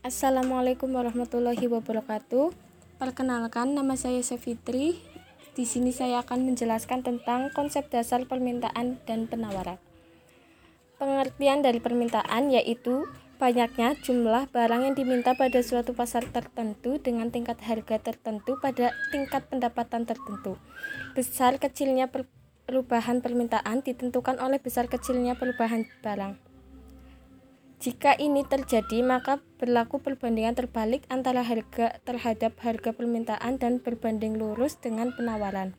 Assalamualaikum warahmatullahi wabarakatuh. Perkenalkan, nama saya Sevitri. Di sini saya akan menjelaskan tentang konsep dasar permintaan dan penawaran. Pengertian dari permintaan yaitu banyaknya jumlah barang yang diminta pada suatu pasar tertentu dengan tingkat harga tertentu pada tingkat pendapatan tertentu. Besar kecilnya perubahan permintaan ditentukan oleh besar kecilnya perubahan barang. Jika ini terjadi, maka berlaku perbandingan terbalik antara harga terhadap harga permintaan dan berbanding lurus dengan penawaran.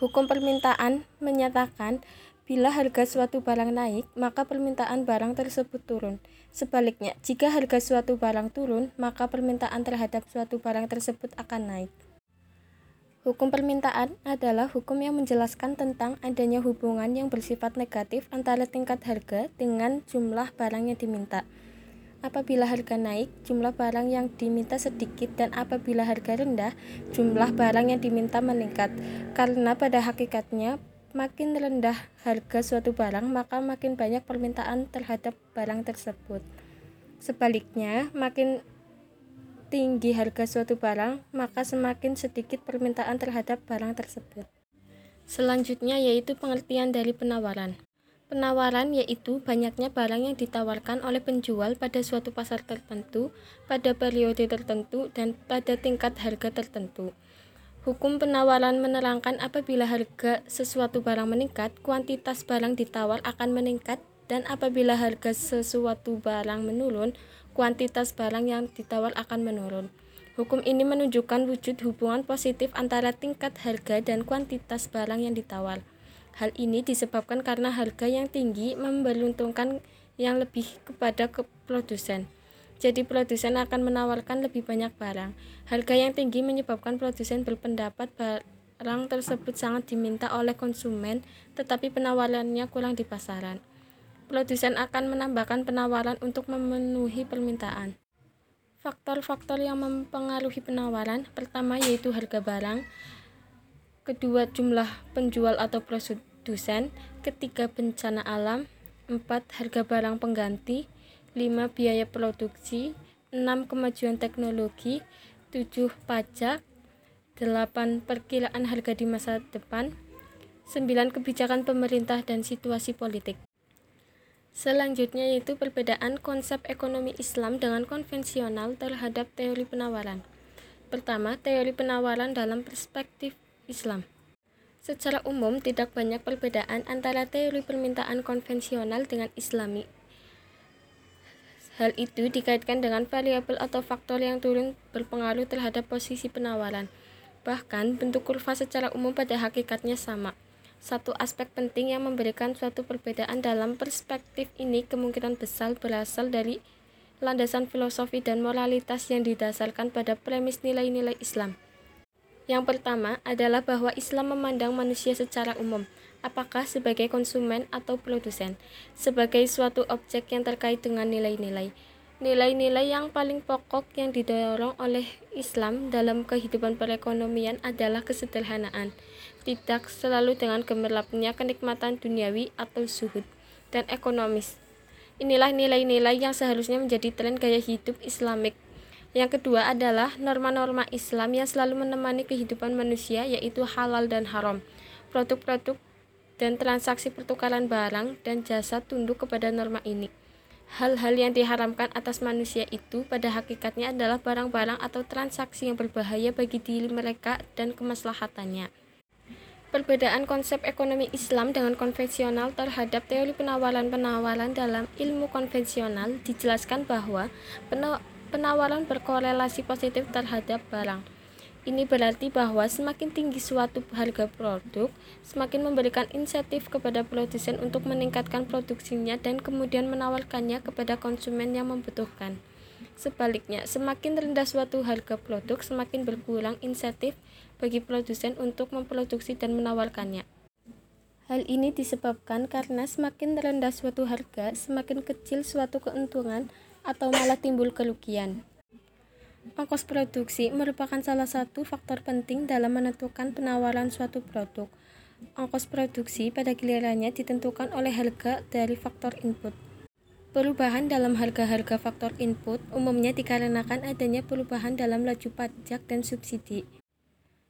Hukum permintaan menyatakan bila harga suatu barang naik, maka permintaan barang tersebut turun. Sebaliknya, jika harga suatu barang turun, maka permintaan terhadap suatu barang tersebut akan naik. Hukum permintaan adalah hukum yang menjelaskan tentang adanya hubungan yang bersifat negatif antara tingkat harga dengan jumlah barang yang diminta. Apabila harga naik, jumlah barang yang diminta sedikit dan apabila harga rendah, jumlah barang yang diminta meningkat. Karena pada hakikatnya, makin rendah harga suatu barang, maka makin banyak permintaan terhadap barang tersebut. Sebaliknya, makin tinggi harga suatu barang, maka semakin sedikit permintaan terhadap barang tersebut. Selanjutnya yaitu pengertian dari penawaran. Penawaran yaitu banyaknya barang yang ditawarkan oleh penjual pada suatu pasar tertentu, pada periode tertentu, dan pada tingkat harga tertentu. Hukum penawaran menerangkan apabila harga sesuatu barang meningkat, kuantitas barang ditawar akan meningkat, dan apabila harga sesuatu barang menurun, kuantitas barang yang ditawar akan menurun. Hukum ini menunjukkan wujud hubungan positif antara tingkat harga dan kuantitas barang yang ditawar. Hal ini disebabkan karena harga yang tinggi memberuntungkan yang lebih kepada ke produsen. Jadi produsen akan menawarkan lebih banyak barang. Harga yang tinggi menyebabkan produsen berpendapat barang tersebut sangat diminta oleh konsumen, tetapi penawarannya kurang di pasaran produsen akan menambahkan penawaran untuk memenuhi permintaan. Faktor-faktor yang mempengaruhi penawaran pertama yaitu harga barang, kedua jumlah penjual atau produsen, ketiga bencana alam, empat harga barang pengganti, lima biaya produksi, enam kemajuan teknologi, tujuh pajak, delapan perkiraan harga di masa depan, sembilan kebijakan pemerintah dan situasi politik. Selanjutnya yaitu perbedaan konsep ekonomi Islam dengan konvensional terhadap teori penawaran. Pertama, teori penawaran dalam perspektif Islam. Secara umum, tidak banyak perbedaan antara teori permintaan konvensional dengan Islami. Hal itu dikaitkan dengan variabel atau faktor yang turun berpengaruh terhadap posisi penawaran. Bahkan, bentuk kurva secara umum pada hakikatnya sama. Satu aspek penting yang memberikan suatu perbedaan dalam perspektif ini kemungkinan besar berasal dari landasan filosofi dan moralitas yang didasarkan pada premis nilai-nilai Islam. Yang pertama adalah bahwa Islam memandang manusia secara umum, apakah sebagai konsumen atau produsen, sebagai suatu objek yang terkait dengan nilai-nilai. Nilai-nilai yang paling pokok yang didorong oleh Islam dalam kehidupan perekonomian adalah kesederhanaan, tidak selalu dengan gemerlapnya kenikmatan duniawi atau suhud, dan ekonomis. Inilah nilai-nilai yang seharusnya menjadi tren gaya hidup Islamik. Yang kedua adalah norma-norma Islam yang selalu menemani kehidupan manusia, yaitu halal dan haram. Produk-produk dan transaksi pertukaran barang dan jasa tunduk kepada norma ini. Hal-hal yang diharamkan atas manusia itu pada hakikatnya adalah barang-barang atau transaksi yang berbahaya bagi diri mereka dan kemaslahatannya. Perbedaan konsep ekonomi Islam dengan konvensional terhadap teori penawaran-penawaran dalam ilmu konvensional dijelaskan bahwa penawaran berkorelasi positif terhadap barang ini berarti bahwa semakin tinggi suatu harga produk, semakin memberikan insentif kepada produsen untuk meningkatkan produksinya dan kemudian menawarkannya kepada konsumen yang membutuhkan. Sebaliknya, semakin rendah suatu harga produk, semakin berkurang insentif bagi produsen untuk memproduksi dan menawarkannya. Hal ini disebabkan karena semakin rendah suatu harga, semakin kecil suatu keuntungan atau malah timbul kerugian. Ongkos produksi merupakan salah satu faktor penting dalam menentukan penawaran suatu produk. Ongkos produksi pada gilirannya ditentukan oleh harga dari faktor input. Perubahan dalam harga-harga faktor input umumnya dikarenakan adanya perubahan dalam laju pajak dan subsidi.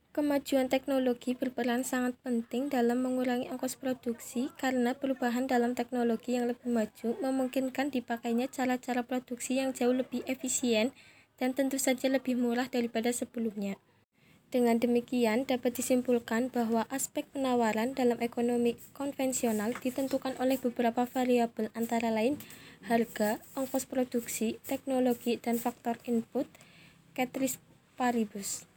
Kemajuan teknologi berperan sangat penting dalam mengurangi ongkos produksi karena perubahan dalam teknologi yang lebih maju memungkinkan dipakainya cara-cara produksi yang jauh lebih efisien dan tentu saja lebih murah daripada sebelumnya. Dengan demikian, dapat disimpulkan bahwa aspek penawaran dalam ekonomi konvensional ditentukan oleh beberapa variabel antara lain harga, ongkos produksi, teknologi, dan faktor input, Catrice Paribus.